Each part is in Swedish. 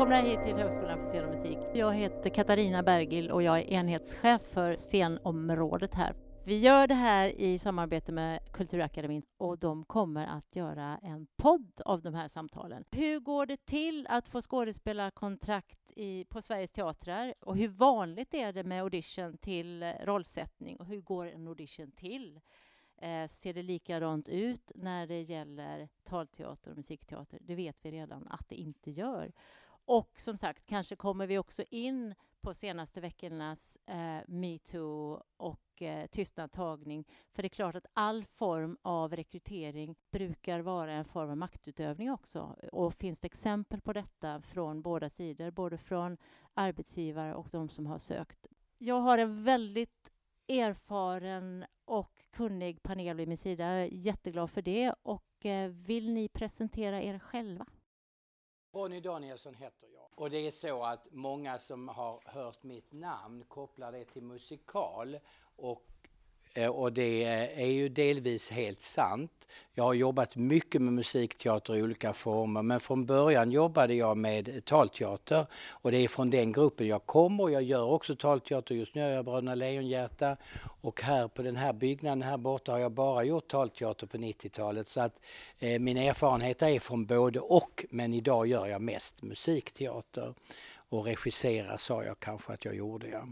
Välkomna hit till Högskolan för scen och musik. Jag heter Katarina Bergil och jag är enhetschef för scenområdet här. Vi gör det här i samarbete med Kulturakademin och de kommer att göra en podd av de här samtalen. Hur går det till att få skådespelarkontrakt i, på Sveriges teatrar och hur vanligt är det med audition till rollsättning och hur går en audition till? Eh, ser det likadant ut när det gäller talteater och musikteater? Det vet vi redan att det inte gör. Och som sagt, kanske kommer vi också in på senaste veckornas eh, metoo och eh, tystnadtagning. För det är klart att all form av rekrytering brukar vara en form av maktutövning också. Och finns det exempel på detta från båda sidor, både från arbetsgivare och de som har sökt. Jag har en väldigt erfaren och kunnig panel vid min sida. Jag är jätteglad för det. Och eh, vill ni presentera er själva? Ronny Danielsson heter jag. Och det är så att många som har hört mitt namn kopplar det till musikal och Eh, och det eh, är ju delvis helt sant. Jag har jobbat mycket med musikteater i olika former men från början jobbade jag med talteater och det är från den gruppen jag kommer. Jag gör också talteater, just nu gör jag Bröderna Lejonhjärta och här på den här byggnaden här borta har jag bara gjort talteater på 90-talet så att eh, min erfarenhet är från både och men idag gör jag mest musikteater och regissera sa jag kanske att jag gjorde. Ja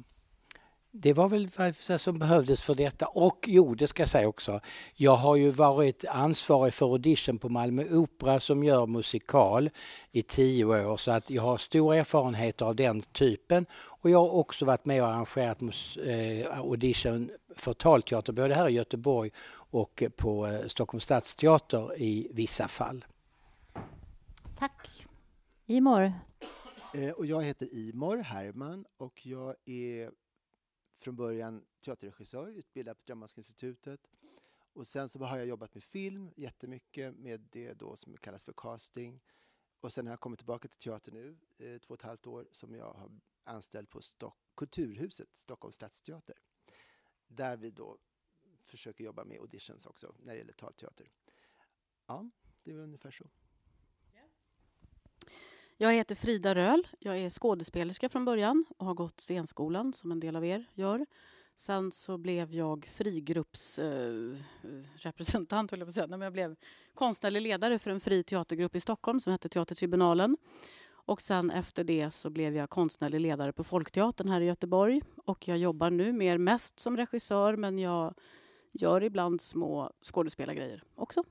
det var väl vad som behövdes för detta. Och jo, det ska jag säga också. Jag har ju varit ansvarig för audition på Malmö Opera som gör musikal i tio år så att jag har stor erfarenhet av den typen. Och jag har också varit med och arrangerat eh, audition för talteater både här i Göteborg och på eh, Stockholms stadsteater i vissa fall. Tack. Imor? Eh, och jag heter Imor Herman och jag är från början teaterregissör, utbildad på Dramatiska institutet. Och sen så har jag jobbat med film jättemycket, med det då som kallas för casting. Och sen har jag kommit tillbaka till teater nu, eh, två och ett halvt år, som jag har anställd på Stock Kulturhuset, Stockholms stadsteater. Där vi då försöker jobba med auditions också när det gäller talteater. Ja, det är väl ungefär så. Jag heter Frida Röhl. Jag är skådespelerska från början och har gått scenskolan som en del av er gör. Sen så blev jag frigruppsrepresentant, eh, jag på säga. Men jag blev konstnärlig ledare för en fri teatergrupp i Stockholm som hette Teatertribunalen. Och sen efter det så blev jag konstnärlig ledare på Folkteatern här i Göteborg. Och jag jobbar nu mer mest som regissör men jag gör ibland små skådespelargrejer också.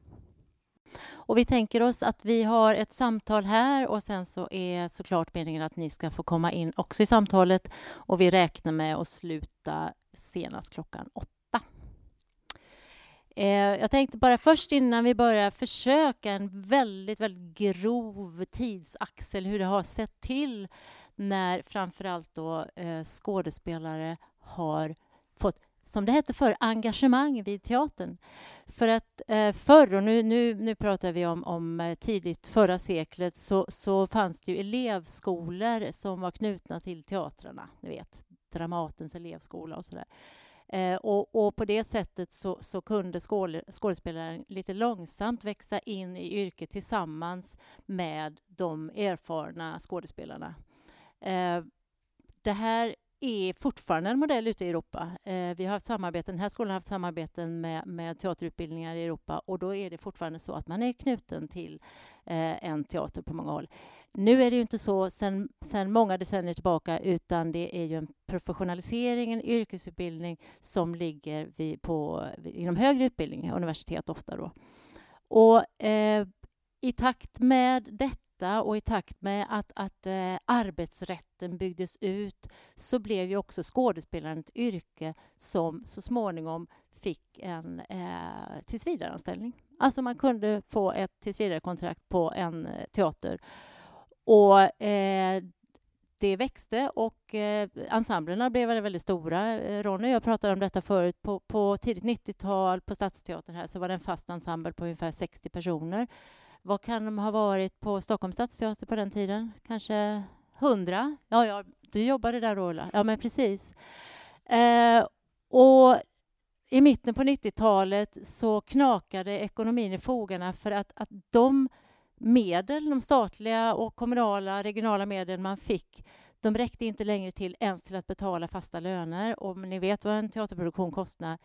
Och vi tänker oss att vi har ett samtal här och sen så är såklart meningen att ni ska få komma in också i samtalet och vi räknar med att sluta senast klockan åtta. Eh, jag tänkte bara först innan vi börjar försöka en väldigt, väldigt grov tidsaxel hur det har sett till när framförallt då eh, skådespelare har fått som det hette för engagemang vid teatern. För att eh, förr, och nu, nu, nu pratar vi om, om eh, tidigt förra seklet, så, så fanns det ju elevskolor som var knutna till teatrarna. Ni vet, Dramatens elevskola och sådär. Eh, och, och, på det sättet så, så kunde skådespelaren lite långsamt växa in i yrket tillsammans med de erfarna skådespelarna. Eh, det här är fortfarande en modell ute i Europa. Eh, vi har haft samarbeten, den här skolan har haft samarbeten med, med teaterutbildningar i Europa och då är det fortfarande så att man är knuten till eh, en teater på många håll. Nu är det ju inte så sen, sen många decennier tillbaka utan det är ju en professionalisering, en yrkesutbildning som ligger vid, på, inom högre utbildning, universitet ofta då. Och eh, i takt med detta detta och i takt med att, att eh, arbetsrätten byggdes ut så blev ju också skådespelaren ett yrke som så småningom fick en eh, tillsvidareanställning. Alltså man kunde få ett tillsvidarekontrakt på en eh, teater. Och eh, det växte och eh, ensemblerna blev väldigt stora. Eh, Ronny och jag pratade om detta förut. På, på tidigt 90-tal på Stadsteatern här så var det en fast ensemble på ungefär 60 personer. Vad kan de ha varit på Stockholms stadsteater på den tiden? Kanske hundra? Ja, ja, du jobbade där, Ola. Ja, men precis. Eh, och i mitten på 90-talet så knakade ekonomin i fogarna för att, att de medel, de statliga och kommunala, regionala medel man fick, de räckte inte längre till ens till att betala fasta löner. Och ni vet vad en teaterproduktion kostar.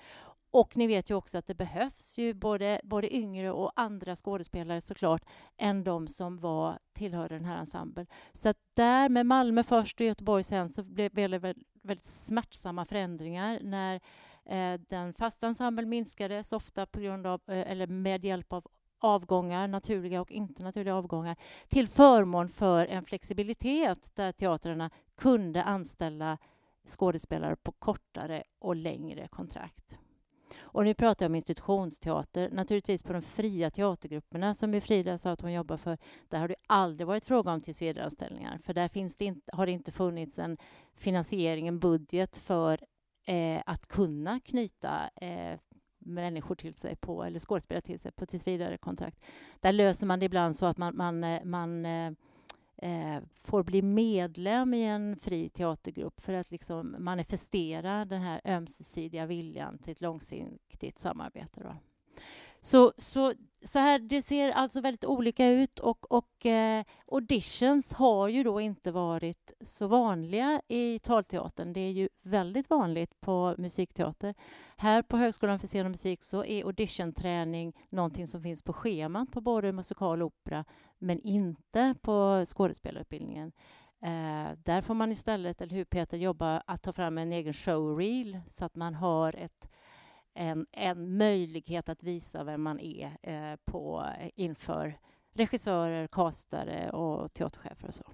Och ni vet ju också att det behövs ju både, både yngre och andra skådespelare såklart än de som var tillhörde den här ensemblen. Så att där med Malmö först och Göteborg sen så blev, det väldigt smärtsamma förändringar när eh, den fasta ensemblen minskades ofta på grund av, eh, eller med hjälp av avgångar, naturliga och inte naturliga avgångar, till förmån för en flexibilitet där teatrarna kunde anställa skådespelare på kortare och längre kontrakt. Och nu pratar jag om institutionsteater. Naturligtvis på de fria teatergrupperna som Frida sa att hon jobbar för, där har det aldrig varit fråga om tillsvidareanställningar. För där finns det inte, har det inte funnits en finansiering, en budget för eh, att kunna knyta eh, människor till sig på, eller skådespelare till sig på tillsvidarekontrakt. Där löser man det ibland så att man, man, eh, man eh, eh, får bli medlem i en fri teatergrupp för att liksom manifestera den här ömsesidiga viljan till ett långsiktigt samarbete. Då. Så, så, så här, det ser alltså väldigt olika ut och, och eh, auditions har ju då inte varit så vanliga i talteatern. Det är ju väldigt vanligt på musikteater. Här på Högskolan för scen och musik så är auditionträning någonting som finns på schemat på både musikal och opera men inte på skådespelarutbildningen. Eh, där får man istället, eller hur Peter, jobba att ta fram en egen showreel så att man har ett en, en möjlighet att visa vem man är eh, på, inför regissörer, castare och teaterchefer och så.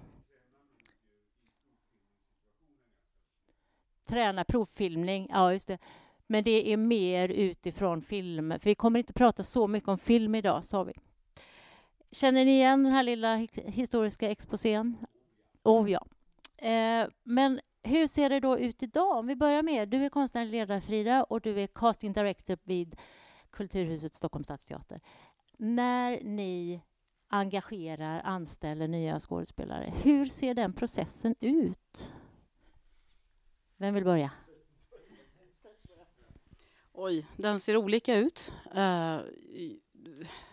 Träna provfilmning, ja just det. Men det är mer utifrån film, för vi kommer inte prata så mycket om film idag, sa vi. Känner ni igen den här lilla historiska exposén? Oh ja. Eh, men hur ser det då ut idag? Om vi börjar med, du är konstnärlig ledare Frida och du är casting director vid Kulturhuset Stockholms stadsteater. När ni engagerar, anställer nya skådespelare, hur ser den processen ut? Vem vill börja? Oj, den ser olika ut. Uh,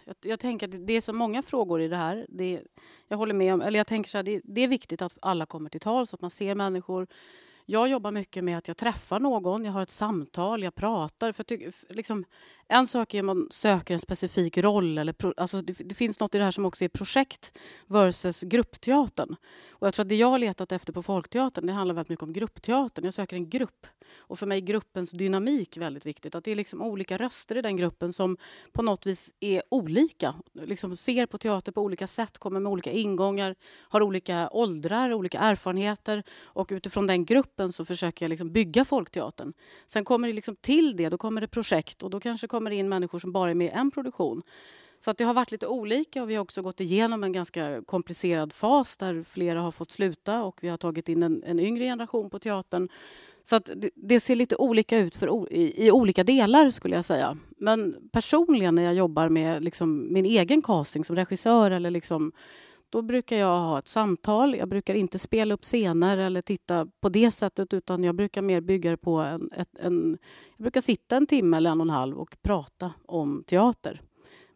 jag, jag, tänker att det är så många frågor i det här. Det, jag håller med om, eller jag tänker så här, det, det, är viktigt att alla kommer till tal så att man ser människor. Jag jobbar mycket med att jag träffar någon, jag har ett samtal, jag pratar. För, för liksom, en sak är om man söker en specifik roll. Eller pro, alltså det, det, finns något i det här som också är projekt versus gruppteatern. Och jag tror att det jag har letat efter på Folkteatern det handlar väldigt mycket om gruppteatern. Jag söker en grupp. Och för mig är gruppens dynamik väldigt viktigt. Att det är liksom olika röster i den gruppen som på något vis är olika. Liksom ser på teater på olika sätt, kommer med olika ingångar, har olika åldrar, olika erfarenheter. Och utifrån den gruppen så försöker jag liksom bygga Folkteatern. Sen kommer det liksom till det, då kommer det projekt och då kanske kommer in människor som bara är med i en produktion. Så att det har varit lite olika och vi har också gått igenom en ganska komplicerad fas där flera har fått sluta och vi har tagit in en, en yngre generation på teatern. Så att det, det ser lite olika ut för, i, i, olika delar skulle jag säga. Men personligen när jag jobbar med liksom min egen casting som regissör eller liksom då brukar jag ha ett samtal. Jag brukar inte spela upp scener eller titta på det sättet utan jag brukar mer bygga det på en, ett, en... Jag brukar sitta en timme eller en och en halv och prata om teater.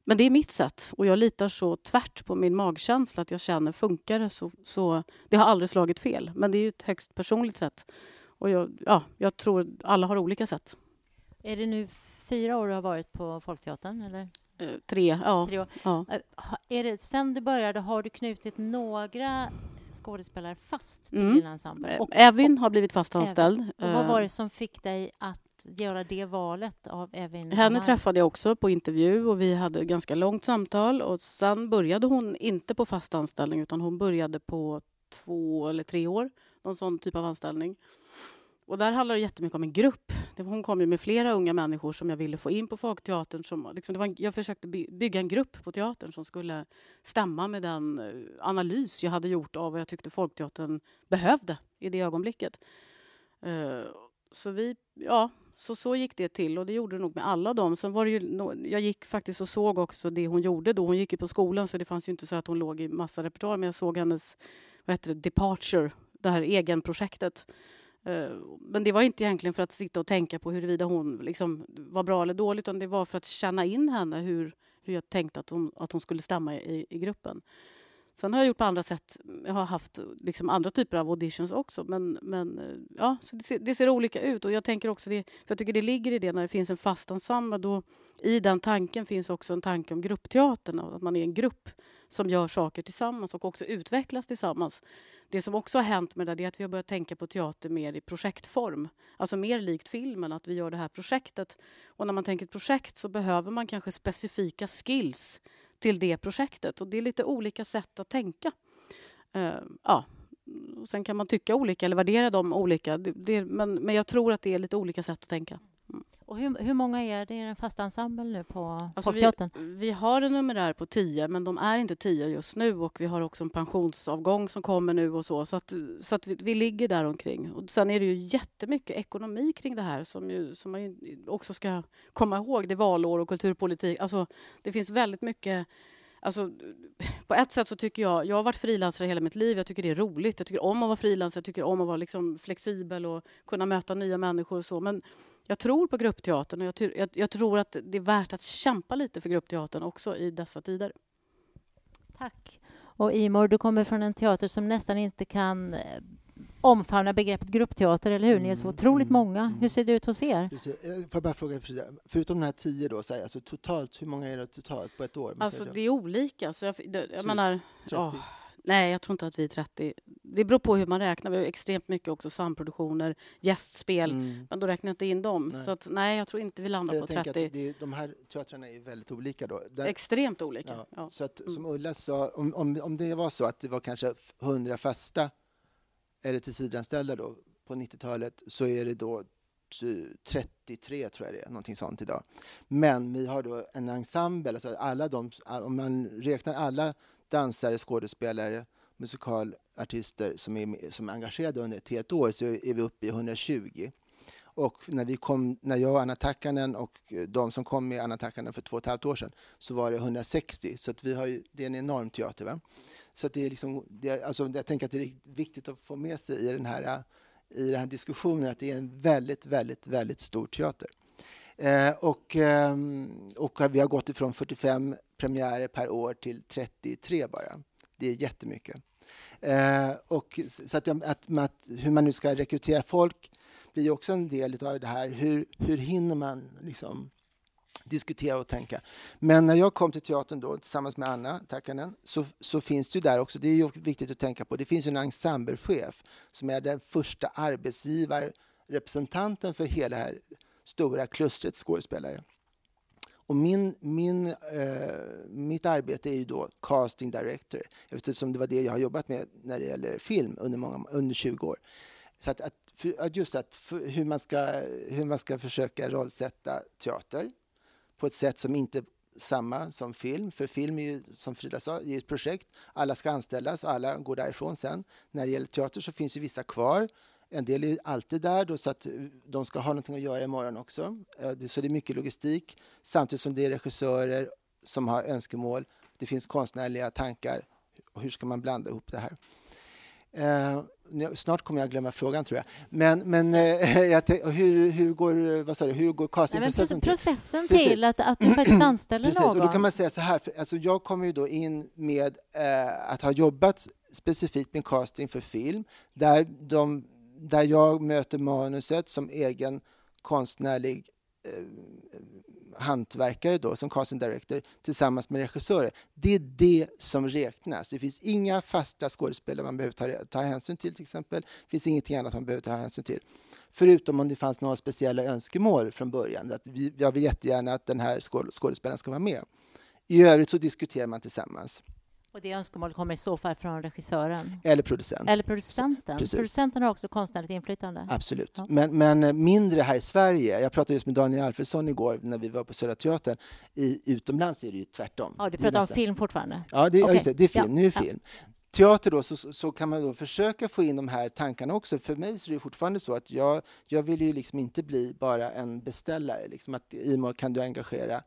Men det är mitt sätt och jag litar så tvärt på min magkänsla att jag känner funkar det så, så det har aldrig slagit fel. Men det är ett högst personligt sätt. Och jag, ja, jag tror alla har olika sätt. Är det nu fyra år du har varit på Folkteatern? Eller? Eh, tre, ja. Tre ja. Eh, är det, sen du började, har du knutit några skådespelare fast till mm. din ensemble? Och, Evin har blivit fast anställd. Och vad var det som fick dig att göra det valet av Evin? Henne träffade jag också på intervju och vi hade ett ganska långt samtal och sen började hon inte på fast anställning utan hon började på två eller tre år, någon sån typ av anställning. Och där handlar det jättemycket om en grupp. Hon kom ju med flera unga människor som jag ville få in på Folkteatern. Som, liksom, det var en, jag försökte bygga en grupp på teatern som skulle stämma med den eh, analys jag hade gjort av vad jag tyckte Folkteatern behövde i det ögonblicket. Uh, så vi, ja, så, så gick det till och det gjorde det nog med alla dem. Sen var det ju, jag gick faktiskt och såg också det hon gjorde då. Hon gick ju på skolan så det fanns ju inte så att hon låg i massa repertoar men jag såg hennes vad heter det, Departure, det här egenprojektet Eh, men det var inte egentligen för att sitta och tänka på huruvida hon liksom var bra eller dålig utan det var för att känna in henne. Hur, hur jag tänkte att hon, att hon skulle stämma i, i gruppen. Sen har jag gjort på andra sätt. Jag har haft liksom andra typer av auditions också. Men, men eh, ja, så det ser, det, ser, olika ut. Och jag tänker också det, för jag tycker det ligger i det när det finns en fast ensemble. Då, I den tanken finns också en tanke om gruppteatern. Att man är en grupp som gör saker tillsammans och också utvecklas tillsammans. Det som också har hänt med det är att vi har börjat tänka på teater mer i projektform. Alltså mer likt filmen, att vi gör det här projektet. Och när man tänker ett projekt så behöver man kanske specifika skills till det projektet. Och det är lite olika sätt att tänka. Uh, ja. Sen kan man tycka olika eller värdera dem olika. Det, det, men, men jag tror att det är lite olika sätt att tänka. Och hur, hur många är det i den fasta ensemblen nu på alltså Folkteatern? Vi, vi, har en numerär på tio, men de är inte tio just nu och vi har också en pensionsavgång som kommer nu och så. Så, att, så att vi, vi ligger där omkring. Och sen är det ju jättemycket ekonomi kring det här som, ju, som man också ska komma ihåg. Det är valår och kulturpolitik. Alltså, det finns väldigt mycket Alltså, på ett sätt så tycker jag... Jag har varit frilansare hela mitt liv. Jag tycker det är roligt. Jag tycker om att vara frilansare. Jag tycker om att vara liksom flexibel och kunna möta nya människor och så. Men jag tror på gruppteatern och jag, jag, jag, tror att det är värt att kämpa lite för gruppteatern också i dessa tider. Tack. Och Imor, du kommer från en teater som nästan inte kan eh, omfamna begreppet gruppteater, eller hur? Ni är så mm, otroligt mm, många. Mm. Hur ser det ut hos er? Precis. Eh, får jag bara fråga Frida, förutom de här tio då, så här, alltså totalt, hur många är det totalt på ett år? Alltså det är olika. Så jag, jag menar, 30. Oh, Nej, jag tror inte att vi är 30. Det beror på hur man räknar. Vi har extremt mycket också samproduktioner, gästspel, mm. men då räknar jag inte in dem. Nej. Så att, nej, jag tror inte vi landar på 30. Är, de här teatrarna är väldigt olika då. Där, extremt olika. Ja, ja. Så att, som Ulla sa, om, om, om det var så att det var kanske 100 fasta eller tillsvidareanställda då på 90-talet så är det då 33 tror jag det är, någonting sånt idag. Men vi har då en ensemble, alltså alla de, om man räknar alla dansare, skådespelare, musikalartister som är, som är engagerade under ett helt år så är vi uppe i 120. Och när, vi kom, när jag och Anna Takkanen och de som kom med Anna Takkanen för två och ett halvt år sedan så var det 160. Så att vi har ju, det är en enorm teater. Va? Så att det är liksom, det, alltså jag tänker att det är viktigt att få med sig i den här, i den här diskussionen att det är en väldigt, väldigt, väldigt stor teater. Eh, och, eh, och vi har gått ifrån 45 premiärer per år till 33 bara. Det är jättemycket. Eh, och, så att, att, att, hur man nu ska rekrytera folk blir också en del av det här. Hur, hur hinner man liksom diskutera och tänka? Men när jag kom till teatern då, tillsammans med Anna Takanen så, så finns det ju där också, det är ju viktigt att tänka på, det finns ju en ensemblechef som är den första arbetsgivarrepresentanten för hela det här stora klustret skådespelare. Och min, min, eh, mitt arbete är ju då casting director eftersom det var det jag har jobbat med när det gäller film under, många, under 20 år. Så att, att, just att för, hur, man ska, hur man ska försöka rollsätta teater på ett sätt som inte är samma som film. För film är ju, som Frida sa, är ett projekt. Alla ska anställas, alla går därifrån sen. När det gäller teater så finns ju vissa kvar en del är alltid där då, så att eh, de ska ha någonting att göra imorgon också. Eh, så det är mycket logistik samtidigt som det är regissörer som har önskemål. Det finns konstnärliga tankar. Hur ska man blanda ihop det här? Eh, Snart kommer jag glömma frågan tror jag. Men, men eh, hur, hur går, vad sa du, hur går castingprocessen till? Processen till att, att du faktiskt anställer Precis, någon. Och då kan man säga så här, för, alltså jag kommer ju då in med eh, att ha jobbat specifikt med casting för film, där de där jag möter manuset som egen konstnärlig eh, hantverkare då, som casting director tillsammans med regissörer. Det är det som räknas. Det finns inga fasta skådespelare man behöver ta, ta hänsyn till till exempel. Det finns ingenting annat man behöver ta hänsyn till. Förutom om det fanns några speciella önskemål från början. Att vi, jag vill jättegärna att den här skådespelaren ska vara med. I övrigt så diskuterar man tillsammans. Och det önskemålet kommer i så fall från regissören? Eller producent. Eller producenten. Precis. Producenten har också konstnärligt inflytande? Absolut. Ja. Men, men, mindre här i Sverige. Jag pratade just med Daniel Alfredsson igår när vi var på Södra Teatern. I, utomlands är det ju tvärtom. Ja, du pratar om film fortfarande? Ja, det, okay. det, det är film. Ja. Nu är film. Teater då, så, så kan man då försöka få in de här tankarna också. För mig är det fortfarande så att jag, jag vill ju liksom inte bli bara en beställare. Liksom att Imor, kan du engagera eh,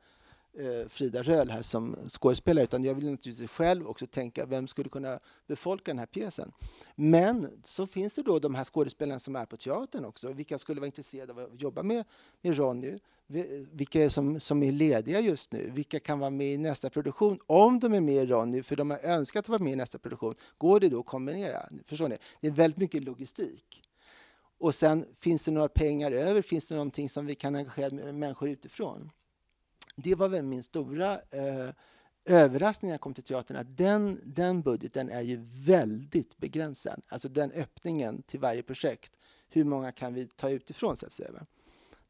Eh, Frida Röhl här som skådespelare utan jag vill naturligtvis själv också tänka vem skulle kunna befolka den här pjäsen. Men så finns det då de här skådespelarna som är på teatern också. Vilka skulle vara intresserade av att jobba med, med Ronny? Vilka är som, som är lediga just nu? Vilka kan vara med i nästa produktion? Om de är med i Ronny, för de har önskat att vara med i nästa produktion, går det då att kombinera? Förstår ni? Det är väldigt mycket logistik. Och sen, finns det några pengar över? Finns det någonting som vi kan engagera människor utifrån? Det var väl min stora eh, överraskning när jag kom till teatern, att den, den budgeten är ju väldigt begränsad. Alltså den öppningen till varje projekt. Hur många kan vi ta utifrån, så att säga.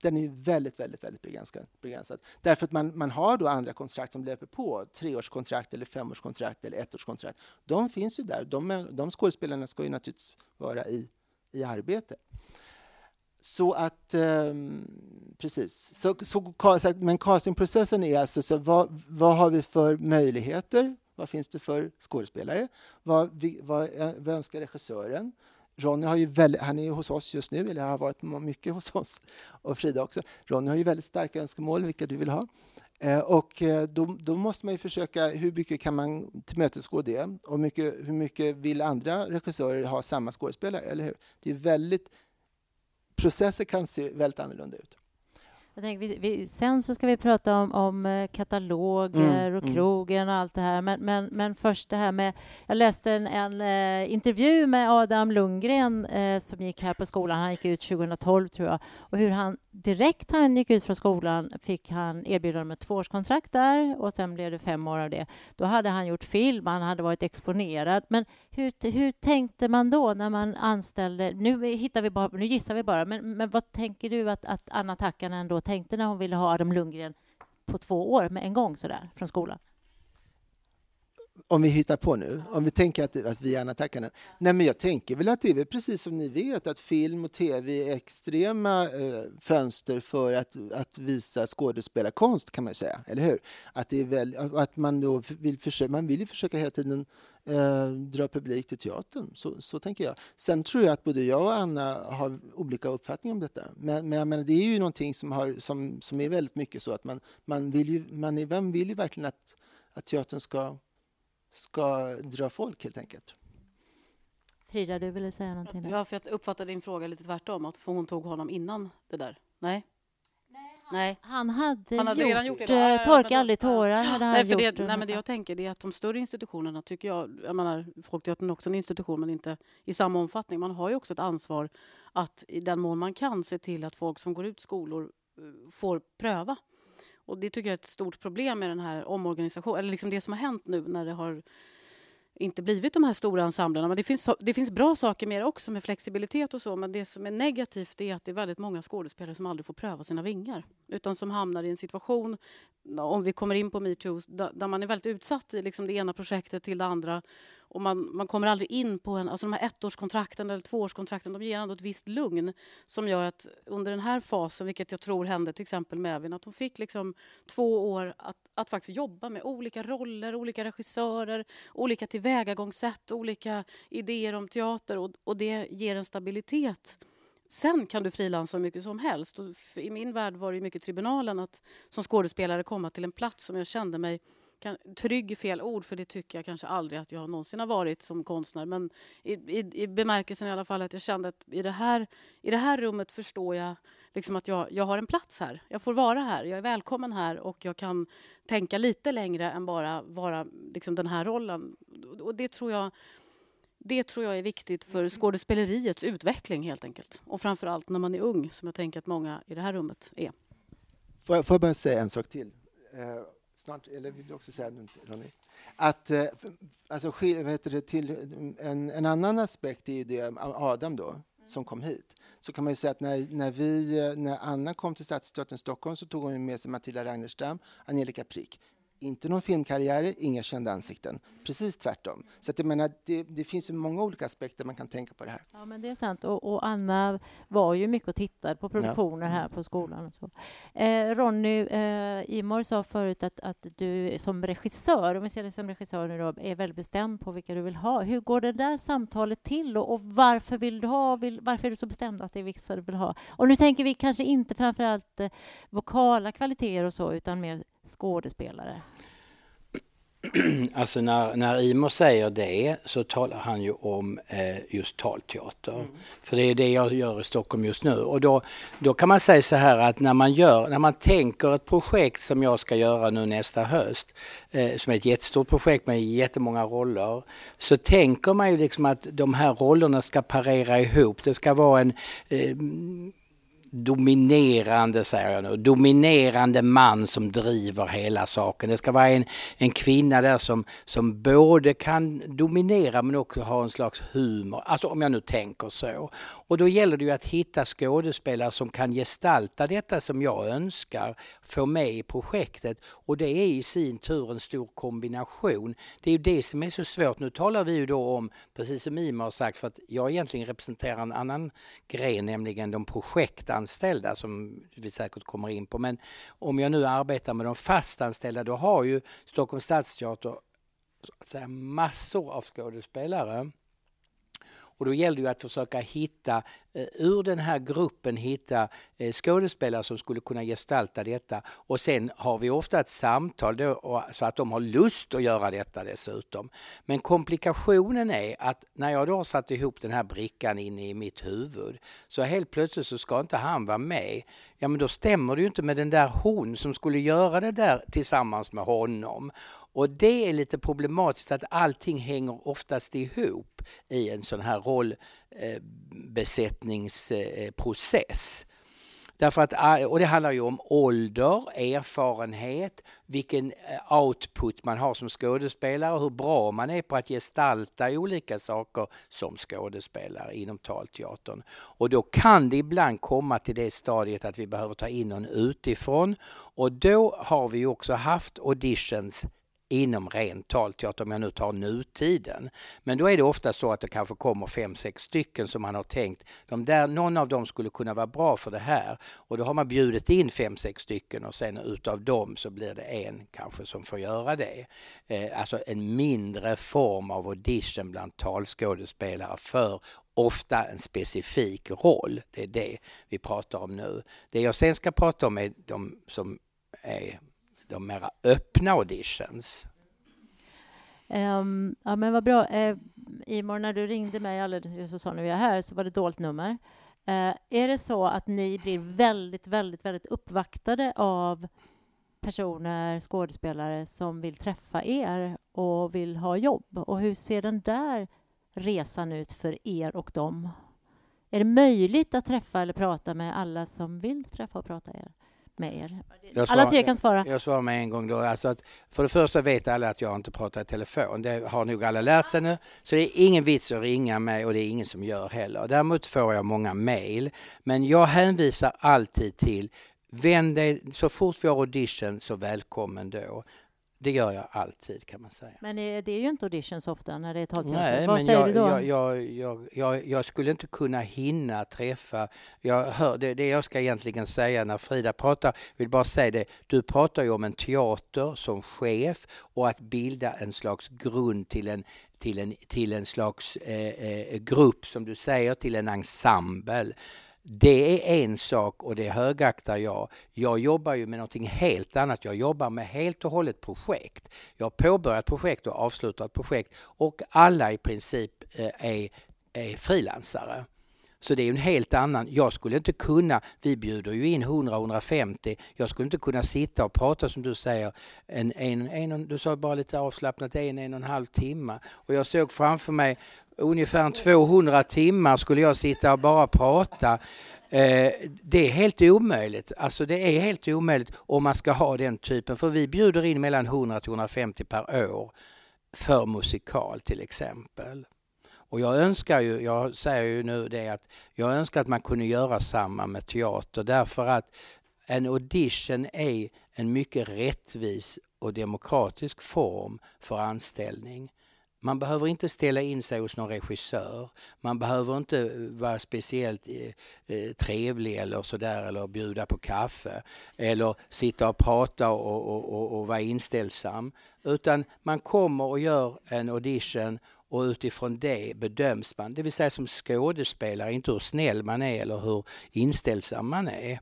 Den är väldigt, väldigt, väldigt begränsad. begränsad. Därför att man, man har då andra kontrakt som löper på. Treårskontrakt, eller femårskontrakt eller ettårskontrakt. De finns ju där. De, de skådespelarna ska ju naturligtvis vara i, i arbete. Så att, um, precis. Så, så, men castingprocessen är alltså, så vad, vad har vi för möjligheter? Vad finns det för skådespelare? Vad, vad, eh, vad önskar regissören? Ronny har ju väldigt, han är hos oss just nu, eller har varit mycket hos oss, och Frida också. Ronny har ju väldigt starka önskemål, vilka du vill ha. Eh, och eh, då, då, måste man ju försöka, hur mycket kan man tillmötesgå det? Och mycket, hur mycket vill andra regissörer ha samma skådespelare, eller hur? Det är väldigt processer kan se väldigt annorlunda ut. Jag tänker, vi, vi, sen så ska vi prata om, om eh, kataloger mm, och mm. krogen och allt det här. Men, men, men först det här med... Jag läste en, en uh, intervju med Adam Lundgren uh, som gick här på skolan. Han gick ut 2012, tror jag. Och hur han direkt han gick ut från skolan fick han erbjudande om ett tvåårskontrakt där och sen blev det fem år av det. Då hade han gjort film, han hade varit exponerad. Men hur, hur tänkte man då när man anställde... Nu, hittar vi bara, nu gissar vi bara, men, men vad tänker du att, att Anna Takkanen då tänkte när hon ville ha Adam Lundgren på två år med en gång sådär från skolan? Om vi hittar på nu, om vi tänker att, att vi är Anna Takkanen. Nej, men jag tänker väl att det är precis som ni vet att film och tv är extrema eh, fönster för att, att visa skådespelarkonst kan man säga, eller hur? Att, det är väl, att man då vill försöka, man vill ju försöka hela tiden eh, dra publik till teatern. Så, så tänker jag. Sen tror jag att både jag och Anna har olika uppfattningar om detta. Men, men jag menar, det är ju någonting som, har, som, som är väldigt mycket så att man, man vill ju, man är, vem vill ju verkligen att, att teatern ska, ska dra folk helt enkelt. Frida, du ville säga någonting? Där. Ja, för jag uppfattade din fråga lite tvärtom, att hon tog honom innan det där. Nej? Nej. Han hade, han hade gjort, redan gjort det. Eh, torka aldrig tårar. Hade nej, för det, nej, men det jag tänker är att de större institutionerna, tycker jag, jag menar, Folkteatern är också en institution, men inte i samma omfattning. Man har ju också ett ansvar att i den mån man kan se till att folk som går ut skolor eh, får pröva. Och det tycker jag är ett stort problem med den här omorganisationen, eller liksom det som har hänt nu när det har inte blivit de här stora ensemblerna. Men det finns, det finns bra saker med det också, med flexibilitet och så. Men det som är negativt är att det är väldigt många skådespelare som aldrig får pröva sina vingar. Utan som hamnar i en situation, om vi kommer in på metoo, där man är väldigt utsatt i liksom det ena projektet till det andra. Och man, man kommer aldrig in på en... Alltså de här ettårskontrakten eller tvåårskontrakten de ger ändå ett visst lugn som gör att under den här fasen, vilket jag tror hände till exempel med Evin, att hon fick liksom två år att, att faktiskt jobba med olika roller, olika regissörer, olika tillvägagångssätt, olika idéer om teater och, och det ger en stabilitet Sen kan du frilansa hur mycket som helst. Och I min värld var det mycket tribunalen att som skådespelare komma till en plats som jag kände mig kan, trygg är fel ord, för det tycker jag kanske aldrig att jag någonsin har varit som konstnär. Men i, i, i bemärkelsen i alla fall att jag kände att i det här, i det här rummet förstår jag liksom att jag, jag har en plats här. Jag får vara här, jag är välkommen här och jag kan tänka lite längre än bara vara liksom den här rollen. Och det tror jag det tror jag är viktigt för skådespeleriets utveckling helt enkelt. Och framför allt när man är ung, som jag tänker att många i det här rummet är. Får jag, får jag bara säga en sak till? Eh, snart, eller vill du också säga något, Ronny? Att, eh, alltså, heter det, till en, en annan aspekt är ju det Adam då, som kom hit. Så kan man ju säga att när, när, vi, när Anna kom till Stadsteatern Stockholm så tog hon med sig Matilda Ragnerstam, Angelica Prick inte någon filmkarriär, inga kända ansikten. Precis tvärtom. Så att jag menar, det, det finns ju många olika aspekter man kan tänka på det här. Ja, men det är sant. Och, och Anna var ju mycket och tittade på produktioner ja. här på skolan. Och så. Eh, Ronny, eh, Imor sa förut att, att du som regissör, om vi ser dig som regissör nu då, är väldigt bestämd på vilka du vill ha. Hur går det där samtalet till och, och varför vill du ha, vill, varför är du så bestämd att det är vissa du vill ha? Och nu tänker vi kanske inte framför allt eh, vokala kvaliteter och så, utan mer skådespelare? Alltså när, när Imo säger det så talar han ju om eh, just talteater. Mm. För det är det jag gör i Stockholm just nu. Och då, då kan man säga så här att när man, gör, när man tänker ett projekt som jag ska göra nu nästa höst, eh, som är ett jättestort projekt med jättemånga roller, så tänker man ju liksom att de här rollerna ska parera ihop. Det ska vara en eh, dominerande, säger jag nu, dominerande man som driver hela saken. Det ska vara en, en kvinna där som, som både kan dominera men också ha en slags humor. Alltså om jag nu tänker så. Och då gäller det ju att hitta skådespelare som kan gestalta detta som jag önskar få med i projektet. Och det är i sin tur en stor kombination. Det är ju det som är så svårt. Nu talar vi ju då om, precis som Ima har sagt, för att jag egentligen representerar en annan gren, nämligen de projektanställda anställda som vi säkert kommer in på. Men om jag nu arbetar med de fastanställda då har ju Stockholms stadsteater massor av skådespelare. Och då gäller det ju att försöka hitta, Eh, ur den här gruppen hitta eh, skådespelare som skulle kunna gestalta detta. Och sen har vi ofta ett samtal då, så att de har lust att göra detta dessutom. Men komplikationen är att när jag då har satt ihop den här brickan inne i mitt huvud så helt plötsligt så ska inte han vara med ja men då stämmer det ju inte med den där hon som skulle göra det där tillsammans med honom. Och det är lite problematiskt att allting hänger oftast ihop i en sån här roll. Eh, besättningsprocess. Därför att, eh, och det handlar ju om ålder, erfarenhet, vilken eh, output man har som skådespelare, hur bra man är på att gestalta olika saker som skådespelare inom talteatern. Och då kan det ibland komma till det stadiet att vi behöver ta in någon utifrån och då har vi också haft auditions inom ren talteater, om jag nu tar nutiden. Men då är det ofta så att det kanske kommer fem, sex stycken som man har tänkt, de där, någon av dem skulle kunna vara bra för det här. Och då har man bjudit in fem, sex stycken och sen utav dem så blir det en kanske som får göra det. Eh, alltså en mindre form av audition bland talskådespelare för ofta en specifik roll. Det är det vi pratar om nu. Det jag sen ska prata om är de som är de mera öppna auditions. Um, ja men vad bra. Ehm, uh, Imor, när du ringde mig alldeles nyss och sa nu är jag här så var det dolt nummer. Uh, är det så att ni blir väldigt, väldigt, väldigt uppvaktade av personer, skådespelare som vill träffa er och vill ha jobb? Och hur ser den där resan ut för er och dem? Är det möjligt att träffa eller prata med alla som vill träffa och prata er? Med er? Svarar, alla tre kan svara. Jag svarar med en gång då. Alltså att för det första vet alla att jag inte pratar i telefon. Det har nog alla lärt sig nu. Så det är ingen vits att ringa mig och det är ingen som gör heller. Däremot får jag många mejl. Men jag hänvisar alltid till Vänd dig, så fort vi har audition så välkommen då. Det gör jag alltid kan man säga. Men det är ju inte auditions ofta när det är talteater. Nej, Vad men säger jag, du då? Jag, jag, jag, jag, jag skulle inte kunna hinna träffa... Jag hör, det, det jag ska egentligen säga när Frida pratar, vill bara säga det. Du pratar ju om en teater som chef och att bilda en slags grund till en till en, till en slags eh, eh, grupp, som du säger, till en ensemble. Det är en sak och det högaktar jag. Jag jobbar ju med någonting helt annat. Jag jobbar med helt och hållet projekt. Jag har påbörjat projekt och avslutat projekt och alla i princip eh, är, är frilansare. Så det är en helt annan. Jag skulle inte kunna, vi bjuder ju in 100-150, jag skulle inte kunna sitta och prata som du säger, en, en, en, du sa bara lite avslappnat, en, en och en halv timme. Och jag såg framför mig ungefär 200 timmar skulle jag sitta och bara prata. Eh, det är helt omöjligt. Alltså det är helt omöjligt om man ska ha den typen. För vi bjuder in mellan 100 till 150 per år för musikal till exempel. Och jag önskar ju, jag säger ju nu det att jag önskar att man kunde göra samma med teater därför att en audition är en mycket rättvis och demokratisk form för anställning. Man behöver inte ställa in sig hos någon regissör. Man behöver inte eh, vara speciellt eh, eh, trevlig eller sådär eller bjuda på kaffe eller sitta och prata och, och, och, och vara inställsam. Utan man kommer och gör en audition och utifrån det bedöms man, det vill säga som skådespelare, inte hur snäll man är eller hur inställsam man är.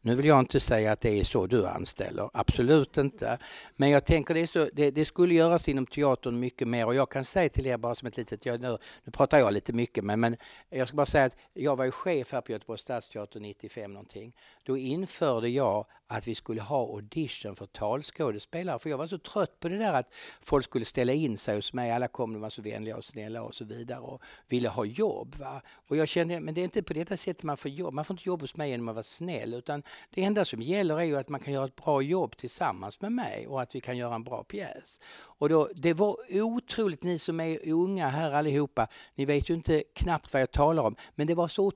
Nu vill jag inte säga att det är så du anställer, absolut inte. Men jag tänker det, är så, det, det skulle göras inom teatern mycket mer och jag kan säga till er bara som ett litet, jag, nu, nu pratar jag lite mycket men, men jag ska bara säga att jag var ju chef här på Göteborgs stadsteater 95 någonting. Då införde jag att vi skulle ha audition för talskådespelare. För jag var så trött på det där att folk skulle ställa in sig hos mig. Alla kom, de var så vänliga och snälla och så vidare och ville ha jobb. Va? Och jag kände, men det är inte på detta sättet man får jobb. Man får inte jobb hos mig genom att vara snäll utan det enda som gäller är ju att man kan göra ett bra jobb tillsammans med mig och att vi kan göra en bra pjäs. Och då, det var otroligt, ni som är unga här allihopa, ni vet ju inte knappt vad jag talar om, men det var så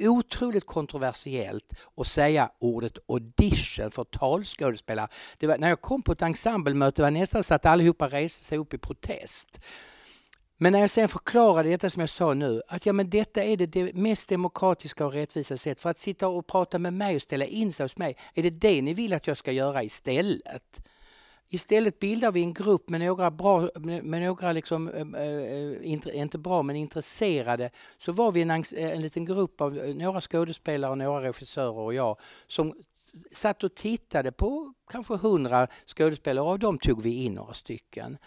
otroligt kontroversiellt att säga ordet audition för talskådespelare. Det var, när jag kom på ett ensemblemöte var det nästan så att allihopa reste sig upp i protest. Men när jag sen förklarade detta som jag sa nu, att ja, men detta är det mest demokratiska och rättvisa sättet för att sitta och prata med mig och ställa in sig hos mig. Är det det ni vill att jag ska göra istället? Istället bildar vi en grupp med några bra, med några liksom, äh, inte bra men intresserade. Så var vi en, en liten grupp av några skådespelare, några regissörer och jag som satt och tittade på kanske hundra skådespelare och av dem tog vi in några stycken.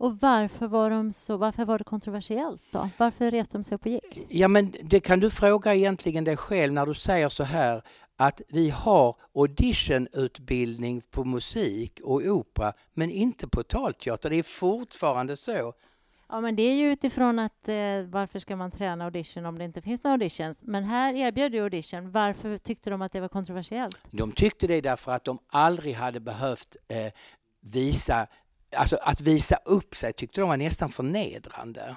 Och varför var, de så, varför var det kontroversiellt då? Varför reste de sig upp och gick? Ja men det kan du fråga egentligen dig själv när du säger så här att vi har auditionutbildning på musik och opera men inte på talteater. Det är fortfarande så. Ja, men det är ju utifrån att eh, varför ska man träna audition om det inte finns några auditions? Men här erbjöd du audition. Varför tyckte de att det var kontroversiellt? De tyckte det därför att de aldrig hade behövt eh, visa, alltså att visa upp sig tyckte de var nästan förnedrande.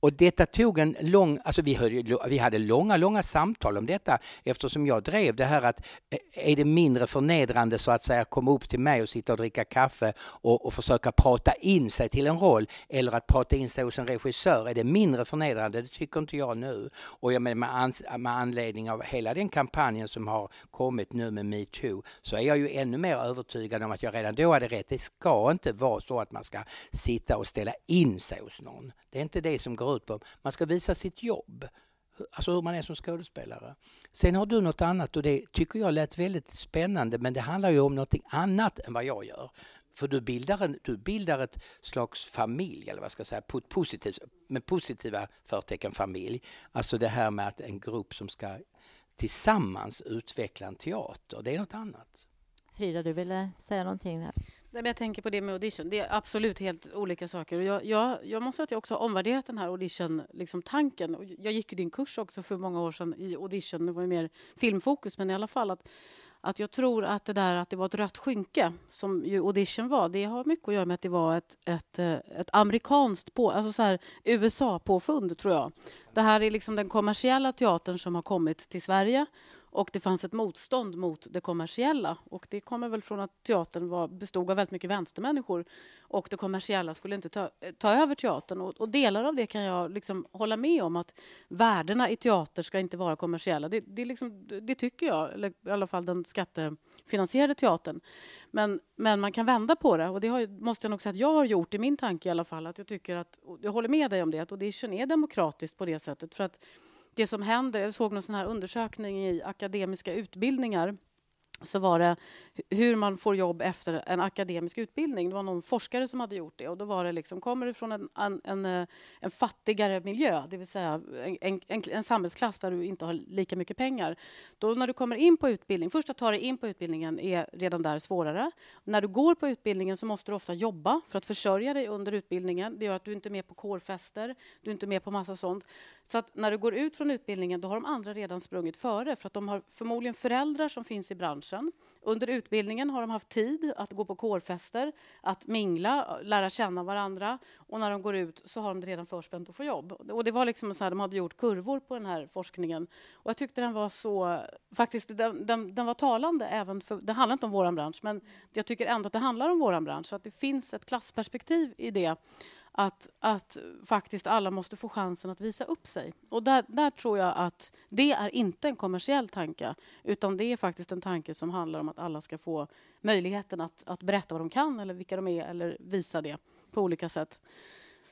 Och detta tog en lång, alltså vi, hörde, vi hade långa, långa samtal om detta eftersom jag drev det här att eh, är det mindre förnedrande så att säga komma upp till mig och sitta och dricka kaffe och, och försöka prata in sig till en roll eller att prata in sig hos en regissör, är det mindre förnedrande? Det tycker inte jag nu. Och jag menar, med, ans, med anledning av hela den kampanjen som har kommit nu med metoo så är jag ju ännu mer övertygad om att jag redan då hade rätt. Det ska inte vara så att man ska sitta och ställa in sig hos någon. Det är inte det som går ut på. Man ska visa sitt jobb, alltså hur man är som skådespelare. Sen har du något annat och det tycker jag lät väldigt spännande men det handlar ju om något annat än vad jag gör. För du bildar, en, du bildar ett slags familj, eller vad ska jag säga, positivt, med positiva förtecken familj. Alltså det här med att en grupp som ska tillsammans utveckla en teater, det är något annat. Frida, du ville säga någonting här? jag tänker på det med audition. Det är absolut helt olika saker. Jag, jag, jag måste säga att jag också har omvärderat den här audition-tanken. Liksom, jag gick ju din kurs också för många år sedan i audition. Det var ju mer filmfokus, men i alla fall att, att jag tror att det där att det var ett rött skynke, som ju audition var, det har mycket att göra med att det var ett, ett, eh, ett amerikanskt, på, alltså så här USA-påfund, tror jag. Det här är liksom den kommersiella teatern som har kommit till Sverige och det fanns ett motstånd mot det kommersiella. Och det kommer väl från att teatern var, bestod av väldigt mycket vänstermänniskor och det kommersiella skulle inte ta, ta över teatern. Och, och, delar av det kan jag liksom hålla med om, att värdena i teater ska inte vara kommersiella. Det, det, liksom, det tycker jag, eller i alla fall den skattefinansierade teatern. Men, men man kan vända på det och det har, måste jag nog säga att jag har gjort i min tanke i alla fall. Att jag tycker att, jag håller med dig om det, att audition är demokratiskt på det sättet. För att det som händer, jag såg någon sån här undersökning i akademiska utbildningar så var det hur man får jobb efter en akademisk utbildning. Det var någon forskare som hade gjort det. Och då var det liksom, kommer du från en, en, en, en fattigare miljö, det vill säga en, en, en, samhällsklass där du inte har lika mycket pengar. Då när du kommer in på utbildning, först att ta dig in på utbildningen är redan där svårare. När du går på utbildningen så måste du ofta jobba för att försörja dig under utbildningen. Det gör att du inte är med på kårfester, du är inte med på massa sånt. Så att när du går ut från utbildningen då har de andra redan sprungit före för att de har förmodligen föräldrar som finns i branschen. Under utbildningen har de haft tid att gå på kårfester, att mingla, lära känna varandra och när de går ut så har de det redan förspänt att få jobb. Och det var liksom så här, de hade gjort kurvor på den här forskningen och jag tyckte den var så, faktiskt den, den, den var talande även för, det handlar inte om våran bransch men jag tycker ändå att det handlar om våran bransch, så att det finns ett klassperspektiv i det att, att faktiskt alla måste få chansen att visa upp sig. Och där, där tror jag att det är inte en kommersiell tanke utan det är faktiskt en tanke som handlar om att alla ska få möjligheten att, att berätta vad de kan eller vilka de är eller visa det på olika sätt.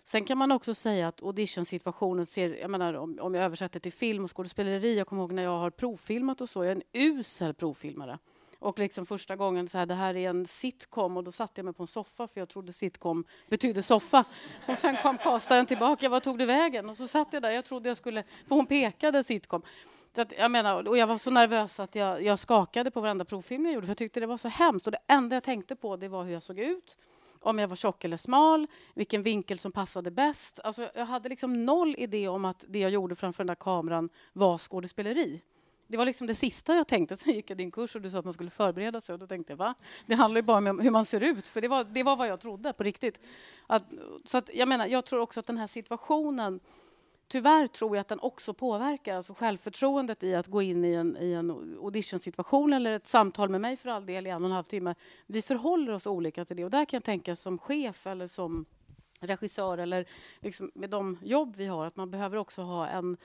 Sen kan man också säga att auditionsituationen ser... Jag menar, om, om jag översätter till film och skådespeleri, jag kommer ihåg när jag har provfilmat och så, jag är en usel provfilmare. Och liksom första gången så här, det här är en sitcom och då satte jag mig på en soffa för jag trodde sitcom betydde soffa. Och sen kom kastaren tillbaka, vad tog du vägen? Och så satt jag där, jag trodde jag skulle, för hon pekade sitcom. Så att, jag menar, och jag var så nervös att jag, jag skakade på varenda provfilm jag gjorde för jag tyckte det var så hemskt. Och det enda jag tänkte på det var hur jag såg ut om jag var tjock eller smal, vilken vinkel som passade bäst. Alltså, jag hade liksom noll idé om att det jag gjorde framför den där kameran var skådespeleri. Det var liksom det sista jag tänkte. Sen gick jag din kurs och du sa att man skulle förbereda sig. Och då tänkte jag, va? Det handlar ju bara om hur man ser ut. För det var, det var vad jag trodde på riktigt. Att, så att, jag menar, jag tror också att den här situationen Tyvärr tror jag att den också påverkar alltså självförtroendet i att gå in i en, i en auditionsituation eller ett samtal med mig för all del i en och en halv timme. Vi förhåller oss olika till det och där kan jag tänka som chef eller som regissör eller liksom med de jobb vi har att man behöver också ha en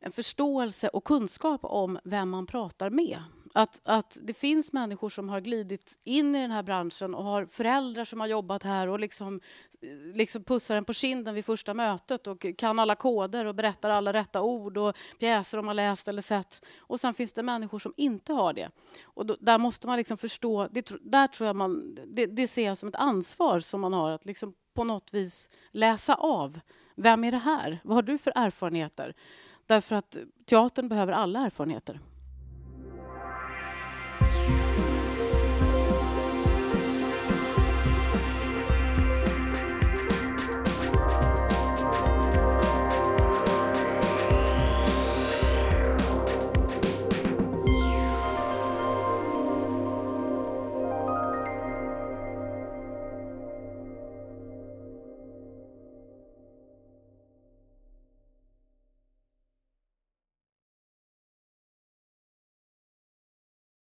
en förståelse och kunskap om vem man pratar med. Att, att det finns människor som har glidit in i den här branschen och har föräldrar som har jobbat här och liksom, eh, liksom pussar en på kinden vid första mötet och kan alla koder och berättar alla rätta ord och pjäser de har läst eller sett. Och sen finns det människor som inte har det. Och då, där måste man liksom förstå... Det, där tror jag man, det, det ser jag som ett ansvar som man har att liksom på något vis läsa av. Vem är det här? Vad har du för erfarenheter? Därför att teatern behöver alla erfarenheter.